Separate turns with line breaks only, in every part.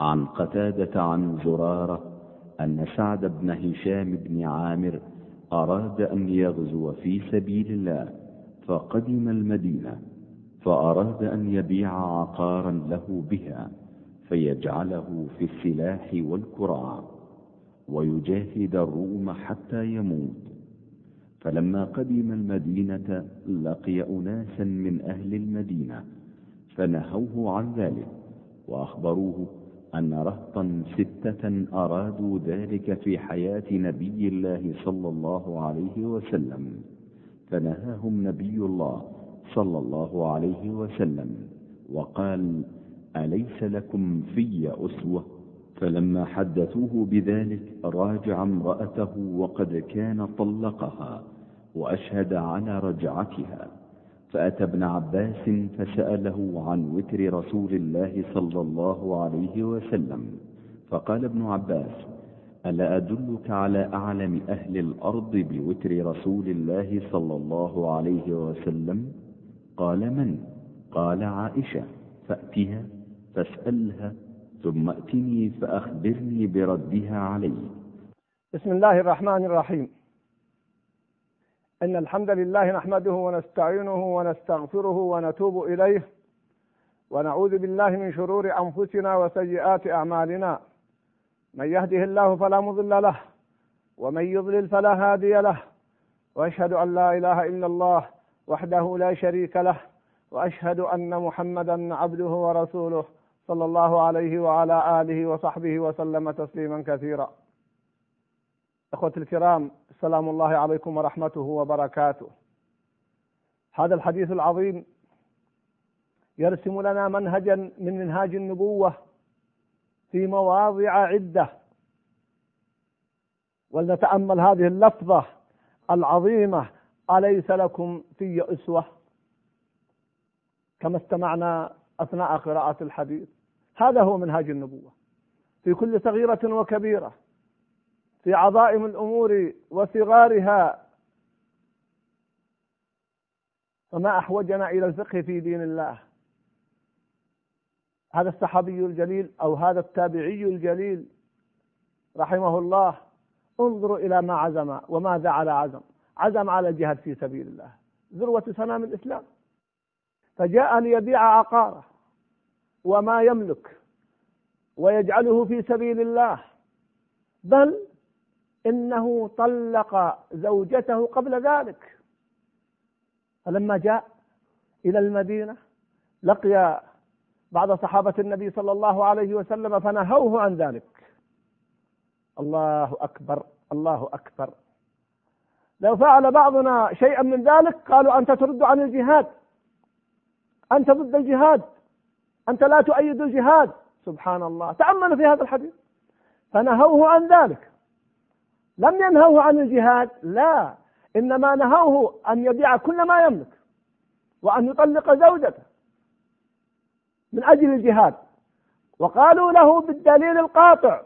عن قتادة عن زرارة أن سعد بن هشام بن عامر أراد أن يغزو في سبيل الله فقدم المدينة فأراد أن يبيع عقارا له بها فيجعله في السلاح والكراع ويجاهد الروم حتى يموت. فلما قدم المدينة لقي أناسا من أهل المدينة فنهوه عن ذلك وأخبروه أن رهطا ستة أرادوا ذلك في حياة نبي الله صلى الله عليه وسلم فنهاهم نبي الله صلى الله عليه وسلم وقال أليس لكم في أسوة؟ فلما حدثوه بذلك راجع امرأته وقد كان طلقها وأشهد على رجعتها. فأتى ابن عباس فسأله عن وتر رسول الله صلى الله عليه وسلم. فقال ابن عباس ألا أدلك على أعلم أهل الأرض بوتر رسول الله صلى الله عليه وسلم؟ قال من؟ قال عائشة. فأتها فاسألها ثم ائتني فأخبرني بردها علي.
بسم الله الرحمن الرحيم. إن الحمد لله نحمده ونستعينه ونستغفره ونتوب إليه ونعوذ بالله من شرور أنفسنا وسيئات أعمالنا. من يهده الله فلا مضل له ومن يضلل فلا هادي له. وأشهد أن لا إله إلا الله وحده لا شريك له وأشهد أن محمدا عبده ورسوله صلى الله عليه وعلى آله وصحبه وسلم تسليما كثيرا. إخوة الكرام سلام الله عليكم ورحمته وبركاته. هذا الحديث العظيم يرسم لنا منهجا من منهاج النبوة في مواضع عدة. ولنتأمل هذه اللفظة العظيمة أليس لكم في أسوة؟ كما استمعنا أثناء قراءة الحديث. هذا هو منهاج النبوة. في كل صغيرة وكبيرة. في عظائم الأمور وصغارها. فما أحوجنا إلى الفقه في دين الله. هذا الصحابي الجليل أو هذا التابعي الجليل رحمه الله انظروا إلى ما عزم وماذا على عزم. عزم على الجهاد في سبيل الله. ذروة سنام الإسلام. فجاء ليبيع عقاره وما يملك ويجعله في سبيل الله. بل إنه طلق زوجته قبل ذلك. فلما جاء إلى المدينة لقي بعض صحابة النبي صلى الله عليه وسلم فنهوه عن ذلك. الله أكبر الله أكبر. لو فعل بعضنا شيئا من ذلك قالوا أنت ترد عن الجهاد. أنت ضد الجهاد. أنت لا تؤيد الجهاد. سبحان الله. تأملوا في هذا الحديث. فنهوه عن ذلك. لم ينهوه عن الجهاد لا. إنما نهوه أن يبيع كل ما يملك وأن يطلق زوجته من أجل الجهاد. وقالوا له بالدليل القاطع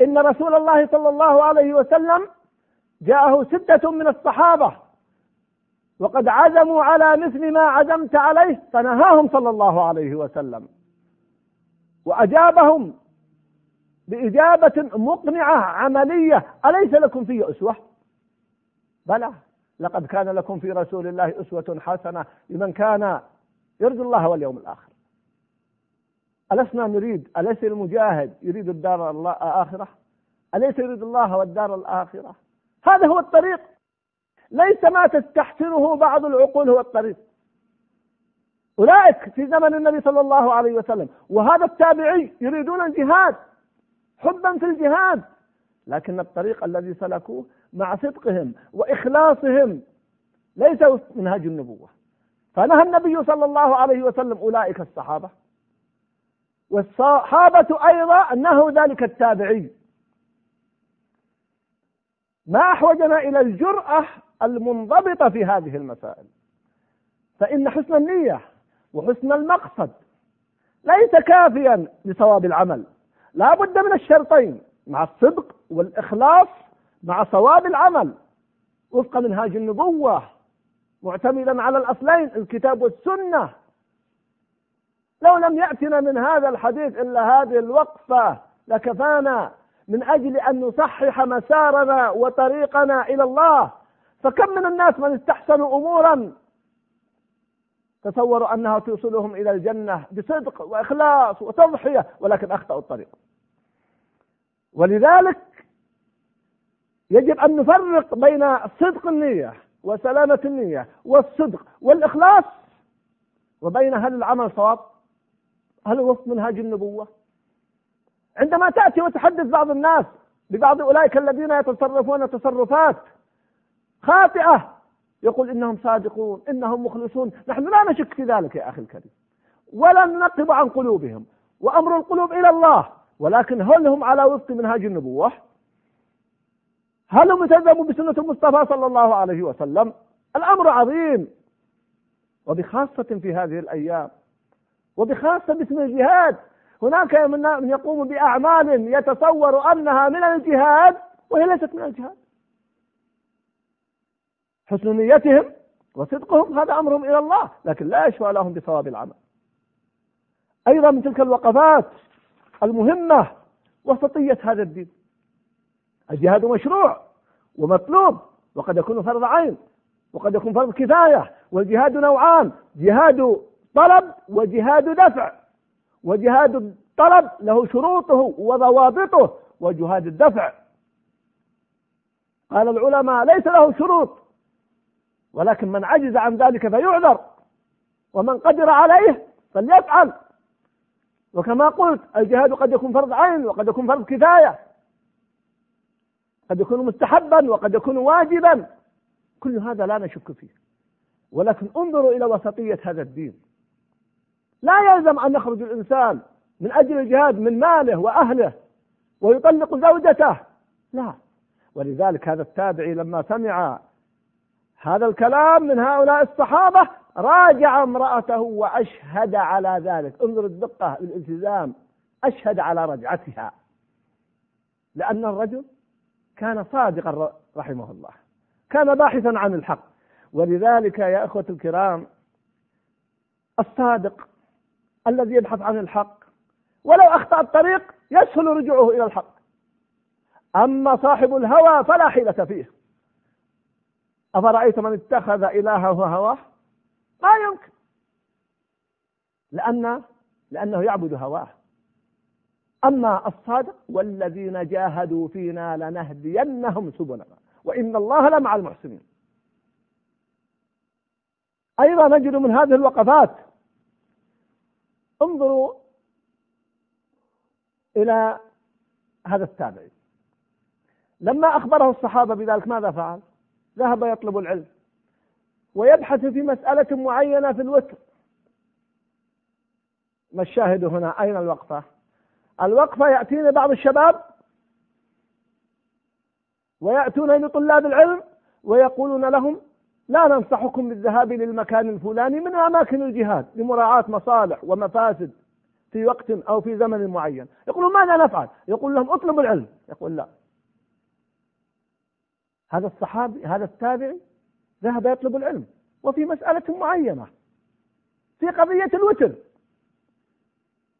إن رسول الله صلى الله عليه وسلم جاءه ستة من الصحابة وقد عزموا على مثل ما عزمت عليه فنهاهم صلى الله عليه وسلم. وأجابهم بإجابة مقنعة عملية أليس لكم في أسوة؟ بلى لقد كان لكم في رسول الله أسوة حسنة لمن كان يرجو الله واليوم الآخر. ألسنا نريد أليس المجاهد يريد الدار الآخرة؟ أليس يريد الله والدار الآخرة؟ هذا هو الطريق. ليس ما تستحسنه بعض العقول هو الطريق. أولئك في زمن النبي صلى الله عليه وسلم وهذا التابعي يريدون الجهاد. حبا في الجهاد. لكن الطريق الذي سلكوه مع صدقهم وإخلاصهم ليس منهج النبوة. فنهى النبي صلى الله عليه وسلم أولئك الصحابة. والصحابة أيضا نهوا ذلك التابعي. ما أحوجنا إلى الجرأة المنضبطة في هذه المسائل. فإن حسن النية وحسن المقصد ليس كافيا لصواب العمل. لا بد من الشرطين مع الصدق والإخلاص مع صواب العمل. وفق منهاج النبوة معتمدا على الأصلين الكتاب والسنة. لو لم يأتنا من هذا الحديث إلا هذه الوقفة لكفانا من أجل أن نصحح مسارنا وطريقنا إلى الله. فكم من الناس من استحسنوا أمورا؟ تصوروا أنها توصلهم إلى الجنة بصدق وإخلاص وتضحية ولكن أخطأوا الطريق. ولذلك يجب أن نفرق بين صدق النية وسلامة النية والصدق والإخلاص وبين هل العمل صواب هل وفق منهاج النبوة؟ عندما تأتي وتحدث بعض الناس ببعض أولئك الذين يتصرفون تصرفات خاطئة يقول إنهم صادقون إنهم مخلصون نحن لا نشك في ذلك يا أخي الكريم ولا ننقب عن قلوبهم وأمر القلوب إلى الله ولكن هل هم على وفق منهاج النبوة؟ هل هم التزموا بسنة المصطفى صلى الله عليه وسلم؟ الأمر عظيم. وبخاصة في هذه الأيام وبخاصة باسم الجهاد هناك من يقوم بأعمال يتصور أنها من الجهاد وهي ليست من الجهاد. حسن نيتهم وصدقهم هذا أمرهم إلى الله لكن لا يشفع لهم بثواب العمل. أيضا من تلك الوقفات المهمة وسطية هذا الدين. الجهاد مشروع ومطلوب وقد يكون فرض عين وقد يكون فرض كفاية والجهاد نوعان جهاد طلب وجهاد دفع. وجهاد الطلب له شروطه وضوابطه وجهاد الدفع. قال العلماء ليس له شروط ولكن من عجز عن ذلك فيعذر ومن قدر عليه فليفعل. وكما قلت الجهاد قد يكون فرض عين وقد يكون فرض كفاية. قد يكون مستحبا وقد يكون واجبا. كل هذا لا نشك فيه. ولكن انظروا إلى وسطية هذا الدين. لا يلزم أن يخرج الإنسان من أجل الجهاد من ماله وأهله ويطلق زوجته. لا. ولذلك هذا التابعي لما سمع هذا الكلام من هؤلاء الصحابة. راجع امرأته وأشهد على ذلك. انظر الدقة الالتزام. أشهد على رجعتها. لأن الرجل كان صادقا رحمه الله. كان باحثا عن الحق. ولذلك يا إخوة الكرام الصادق الذي يبحث عن الحق ولو أخطأ الطريق يسهل رجوعه إلى الحق. أما صاحب الهوى فلا حيلة فيه. أفرأيت من اتخذ إلهه هواه ما يمكن. لأن لأنه يعبد هواه. أما الصادق والذين جاهدوا فينا لنهدينهم سبلنا. وإن الله لمع المحسنين. أيضا نجد من هذه الوقفات. انظروا إلى هذا التابعي. لما أخبره الصحابة بذلك ماذا فعل؟ ذهب يطلب العلم. ويبحث في مسألة معينة في الوتر. ما الشاهد هنا؟ أين الوقفة؟ الوقفة يأتيني بعض الشباب ويأتون لطلاب العلم ويقولون لهم لا ننصحكم بالذهاب للمكان الفلاني من أماكن الجهاد لمراعاة مصالح ومفاسد في وقت أو في زمن معين. يقولون ماذا نفعل؟ يقول لهم اطلبوا العلم. يقول لا. هذا الصحابي هذا التابعي ذهب يطلب العلم وفي مسألة معينة في قضية الوتر.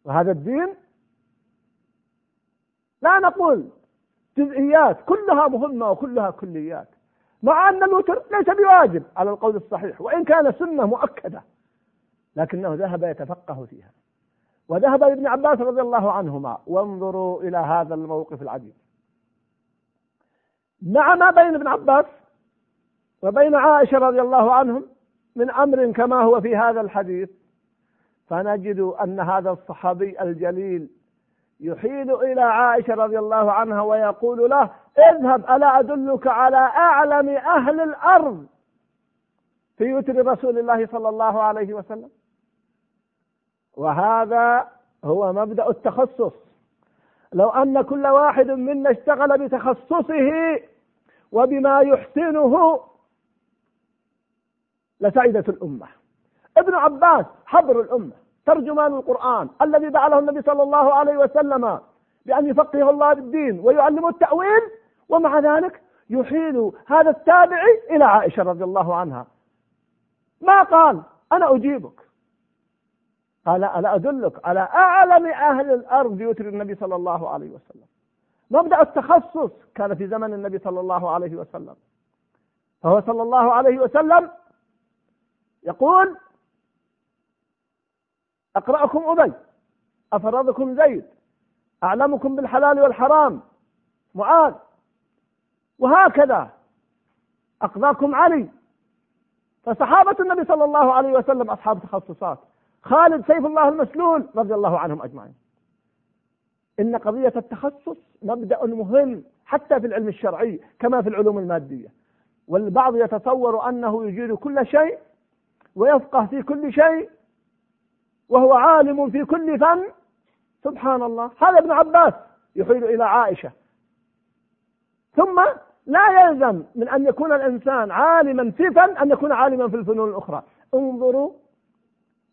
وهذا الدين لا نقول جزئيات كلها مهمة وكلها كليات مع أن الوتر ليس بواجب على القول الصحيح وإن كان سنة مؤكدة لكنه ذهب يتفقه فيها. وذهب لابن عباس رضي الله عنهما وانظروا إلى هذا الموقف العجيب. مع ما بين ابن عباس وبين عائشة رضي الله عنهم من أمر كما هو في هذا الحديث. فنجد أن هذا الصحابي الجليل يحيل إلى عائشة رضي الله عنها ويقول له اذهب ألا أدلك على أعلم أهل الأرض؟ في يتر رسول الله صلى الله عليه وسلم. وهذا هو مبدأ التخصص. لو أن كل واحد منا اشتغل بتخصصه وبما يحسنه لسعدت الأمة. ابن عباس حبر الأمة ترجمان القرآن الذي دعا النبي صلى الله عليه وسلم بأن يفقه الله بالدين ويعلمه التأويل ومع ذلك يحيل هذا التابعي إلى عائشة رضي الله عنها. ما قال؟ أنا أجيبك. قال ألا أدلك على أعلم أهل الأرض يتر النبي صلى الله عليه وسلم. مبدأ التخصص كان في زمن النبي صلى الله عليه وسلم. فهو صلى الله عليه وسلم يقول أقرأكم أبي أفرضكم زيد أعلمكم بالحلال والحرام. معاذ. وهكذا. أقضاكم علي. فصحابة النبي صلى الله عليه وسلم أصحاب تخصصات. خالد سيف الله المسلول رضي الله عنهم أجمعين. إن قضية التخصص مبدأ مهم حتى في العلم الشرعي كما في العلوم المادية. والبعض يتصور أنه يجيد كل شيء ويفقه في كل شيء وهو عالم في كل فن. سبحان الله. هذا ابن عباس يحيل إلى عائشة. ثم لا يلزم من أن يكون الإنسان عالما في فن أن يكون عالما في الفنون الأخرى. انظروا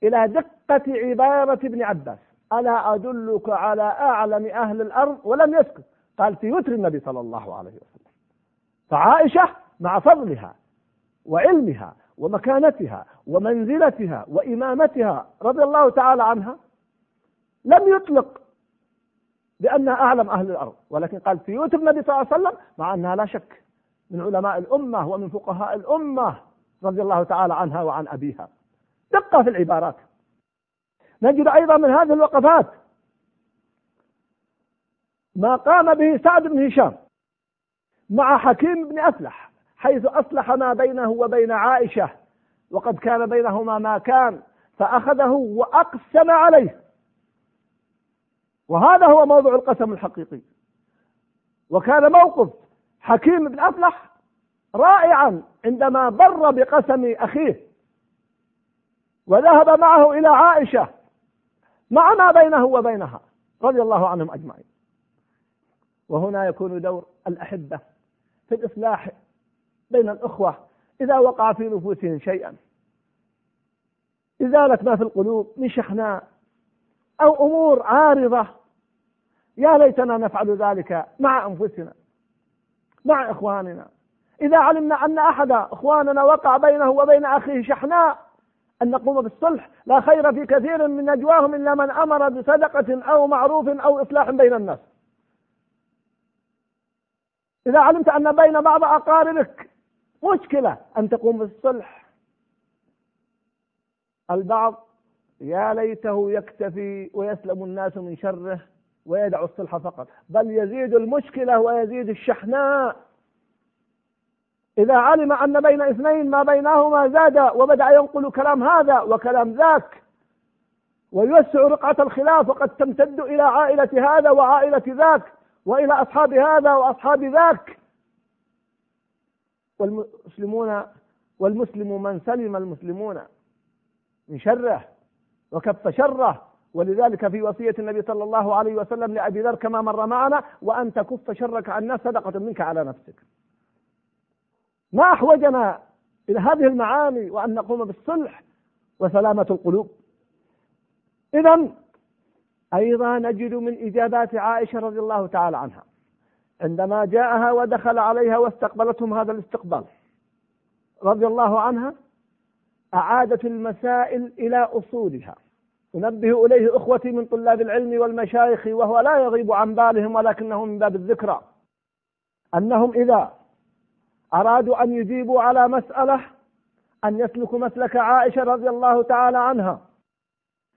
إلى دقة عبارة ابن عباس. ألا أدلك على أعلم أهل الأرض؟ ولم يسكت. قال في وتر النبي صلى الله عليه وسلم. فعائشة مع فضلها وعلمها ومكانتها ومنزلتها وإمامتها رضي الله تعالى عنها لم يطلق بأنها أعلم أهل الأرض. ولكن قال في يوتر النبي صلى الله عليه وسلم مع أنها لا شك من علماء الأمة ومن فقهاء الأمة رضي الله تعالى عنها وعن أبيها. دقة في العبارات. نجد أيضا من هذه الوقفات ما قام به سعد بن هشام مع حكيم بن أفلح حيث أصلح ما بينه وبين عائشة وقد كان بينهما ما كان فأخذه وأقسم عليه. وهذا هو موضوع القسم الحقيقي. وكان موقف حكيم بن أفلح رائعا عندما بر بقسم أخيه. وذهب معه إلى عائشة مع ما بينه وبينها رضي الله عنهم أجمعين. وهنا يكون دور الأحبة في الإصلاح بين الأخوة إذا وقع في نفوسهم شيئا. إزالة ما في القلوب من شحناء أو أمور عارضة. يا ليتنا نفعل ذلك مع أنفسنا مع إخواننا. إذا علمنا أن أحد إخواننا وقع بينه وبين أخيه شحناء أن نقوم بالصلح. لا خير في كثير من نجواهم إلا من أمر بصدقة أو معروف أو إصلاح بين الناس. إذا علمت أن بين بعض أقاربك مشكلة أن تقوم بالصلح. البعض يا ليته يكتفي ويسلم الناس من شره ويدع الصلح فقط بل يزيد المشكلة ويزيد الشحناء. إذا علم أن بين اثنين ما بينهما زاد وبدأ ينقل كلام هذا وكلام ذاك ويوسع رقعة الخلاف وقد تمتد إلى عائلة هذا وعائلة ذاك وإلى أصحاب هذا وأصحاب ذاك. والمسلمون والمسلم من سلم المسلمون من شره وكف شره. ولذلك في وصية النبي صلى الله عليه وسلم لأبي ذر كما مر معنا وأن تكف شرك عن الناس صدقة منك على نفسك. ما أحوجنا إلى هذه المعاني وأن نقوم بالصلح وسلامة القلوب. إذا أيضا نجد من إجابات عائشة رضي الله تعالى عنها. عندما جاءها ودخل عليها واستقبلتهم هذا الاستقبال رضي الله عنها أعادت المسائل إلى أصولها. أنبه إليه أخوتي من طلاب العلم والمشايخ وهو لا يغيب عن بالهم ولكنه من باب الذكرى. أنهم إذا أرادوا أن يجيبوا على مسألة أن يسلكوا مسلك عائشة رضي الله تعالى عنها.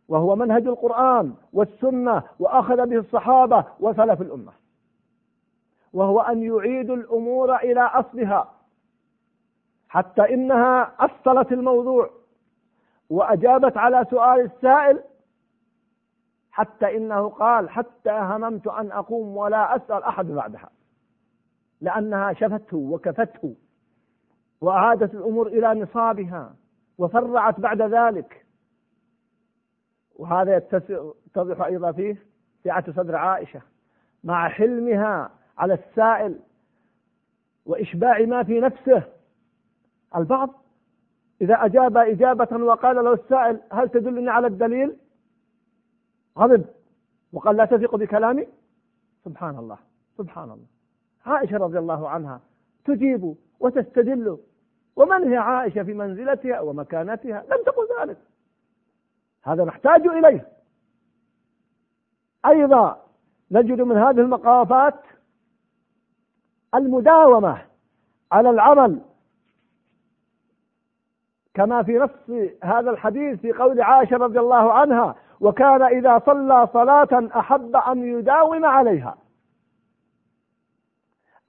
وهو منهج القرآن والسنة وأخذ به الصحابة وسلف الأمة. وهو أن يعيدوا الأمور إلى أصلها حتى إنها أصلت الموضوع وأجابت على سؤال السائل حتى إنه قال حتى هممت أن أقوم ولا أسأل أحد بعدها. لأنها شفته وكفته وأعادت الأمور إلى نصابها وفرعت بعد ذلك. وهذا يتضح أيضا فيه سعة صدر عائشة. مع حلمها على السائل وإشباع ما في نفسه البعض إذا أجاب إجابة وقال له السائل هل تدلني على الدليل؟ غضب وقال لا تثق بكلامي؟ سبحان الله سبحان الله. عائشة رضي الله عنها تجيب وتستدل. ومن هي عائشة في منزلتها ومكانتها؟ لم تقل ذلك. هذا نحتاج إليه. أيضا نجد من هذه المقافات المداومة على العمل. كما في نص هذا الحديث في قول عائشة رضي الله عنها وكان إذا صلى صلاة أحب أن يداوم عليها.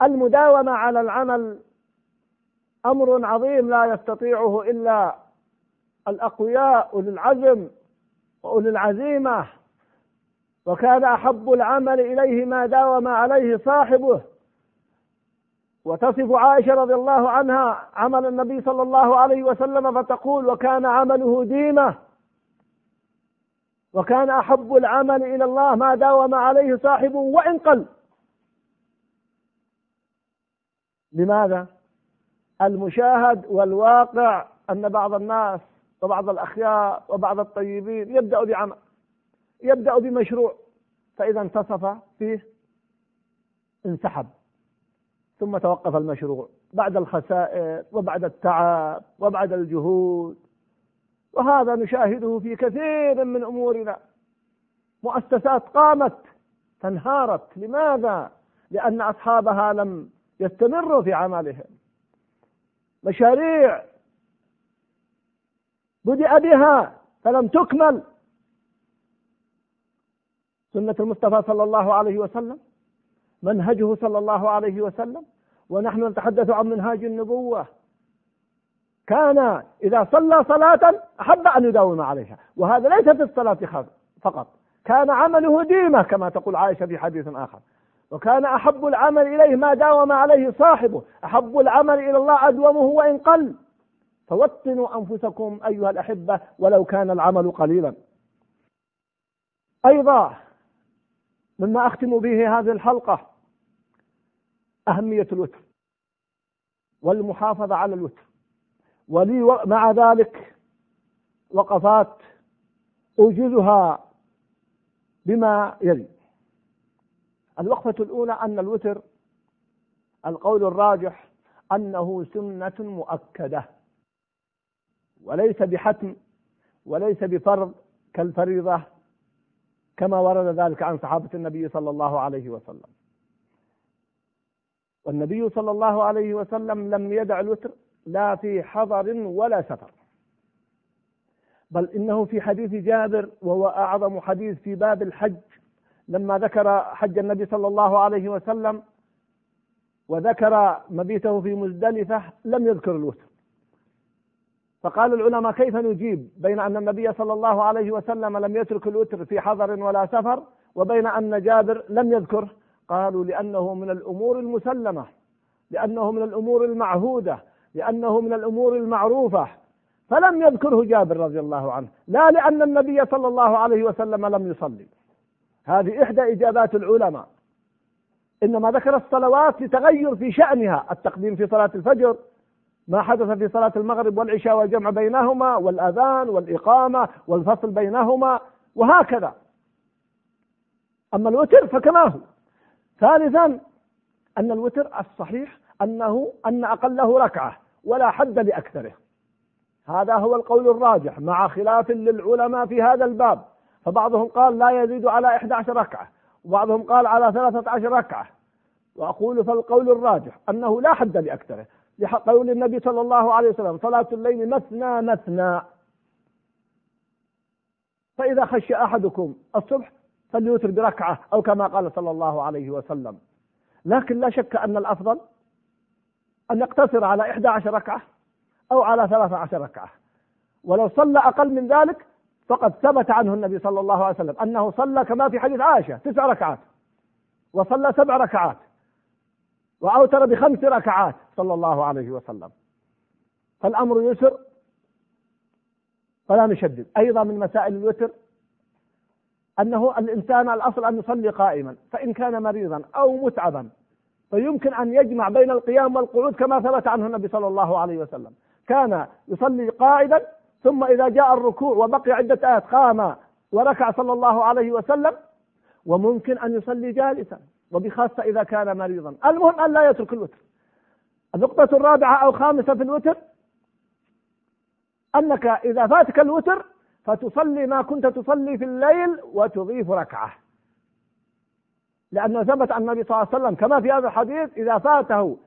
المداومة على العمل أمر عظيم لا يستطيعه إلا الأقوياء أولي العزم وأولي العزيمة. وكان أحب العمل إليه ما داوم عليه صاحبه. وتصف عائشة رضي الله عنها عمل النبي صلى الله عليه وسلم فتقول وكان عمله ديمة. وكان أحب العمل إلى الله ما داوم عليه صاحبه وإن قل. لماذا؟ المشاهد والواقع أن بعض الناس وبعض الأخيار وبعض الطيبين يبدأ بعمل يبدأ بمشروع فإذا انتصف فيه انسحب ثم توقف المشروع بعد الخسائر وبعد التعب وبعد الجهود. وهذا نشاهده في كثير من أمورنا. مؤسسات قامت فانهارت لماذا؟ لأن أصحابها لم يستمروا في عملهم. مشاريع بدأ بها فلم تكمل. سنة المصطفى صلى الله عليه وسلم منهجه صلى الله عليه وسلم ونحن نتحدث عن منهاج النبوة. كان إذا صلى صلاة أحب أن يداوم عليها وهذا ليس في الصلاة فقط. كان عمله ديمة كما تقول عائشة في حديث آخر. وكان أحب العمل إليه ما داوم عليه صاحبه. أحب العمل إلى الله أدومه وإن قل. فوطنوا أنفسكم أيها الأحبة ولو كان العمل قليلا. أيضا مما أختم به هذه الحلقة أهمية الوتر والمحافظة على الوتر. ولي مع ذلك وقفات أوجزها بما يلي. الوقفة الأولى أن الوتر القول الراجح أنه سنة مؤكدة وليس بحتم وليس بفرض كالفريضة كما ورد ذلك عن صحابة النبي صلى الله عليه وسلم. والنبي صلى الله عليه وسلم لم يدع الوتر لا في حضر ولا سفر بل إنه في حديث جابر وهو أعظم حديث في باب الحج لما ذكر حج النبي صلى الله عليه وسلم وذكر مبيته في مزدلفة لم يذكر الوتر. فقال العلماء كيف نجيب بين أن النبي صلى الله عليه وسلم لم يترك الوتر في حضر ولا سفر وبين أن جابر لم يذكره قالوا لأنه من الأمور المسلمة لأنه من الأمور المعهودة لأنه من الأمور المعروفة. فلم يذكره جابر رضي الله عنه لا لأن النبي صلى الله عليه وسلم لم يصلي. هذه إحدى إجابات العلماء. إنما ذكر الصلوات لتغير في شأنها التقديم في صلاة الفجر ما حدث في صلاة المغرب والعشاء والجمع بينهما والأذان والإقامة والفصل بينهما وهكذا. أما الوتر فكما هو. ثالثا أن الوتر الصحيح أنه أن أقله ركعة ولا حد لأكثره. هذا هو القول الراجح مع خلاف للعلماء في هذا الباب. فبعضهم قال لا يزيد على 11 ركعة وبعضهم قال على 13 ركعة. وأقول فالقول الراجح أنه لا حد لأكثره لقول النبي صلى الله عليه وسلم صلاة الليل مثنى مثنى. فإذا خشي أحدكم الصبح فليوتر بركعة أو كما قال صلى الله عليه وسلم. لكن لا شك أن الأفضل أن يقتصر على 11 ركعة أو على 13 ركعة. ولو صلى أقل من ذلك فقد ثبت عنه النبي صلى الله عليه وسلم أنه صلى كما في حديث عائشة تسع ركعات وصلى سبع ركعات وأوتر بخمس ركعات صلى الله عليه وسلم. فالأمر يسر فلا نشدد. أيضا من مسائل الوتر أنه الإنسان الأصل أن يصلي قائما فإن كان مريضا أو متعبا فيمكن أن يجمع بين القيام والقعود كما ثبت عنه النبي صلى الله عليه وسلم. كان يصلي قاعدا ثم إذا جاء الركوع وبقي عدة آيات قام وركع صلى الله عليه وسلم وممكن أن يصلي جالسا وبخاصة إذا كان مريضا. المهم أن لا يترك الوتر. النقطة الرابعة أو خامسة في الوتر أنك إذا فاتك الوتر فتصلي ما كنت تصلي في الليل وتضيف ركعة. لأنه ثبت عن النبي صلى الله عليه وسلم كما في هذا الحديث إذا فاته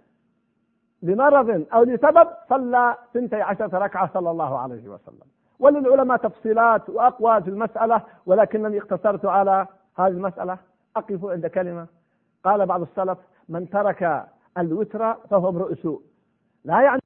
لمرض أو لسبب صلى ثنتي عشرة ركعة صلى الله عليه وسلم. وللعلماء تفصيلات وأقوال في المسألة ولكنني اقتصرت على هذه المسألة. أقف عند كلمة. قال بعض السلف من ترك الوتر فهو امرؤ سوء. لا يعني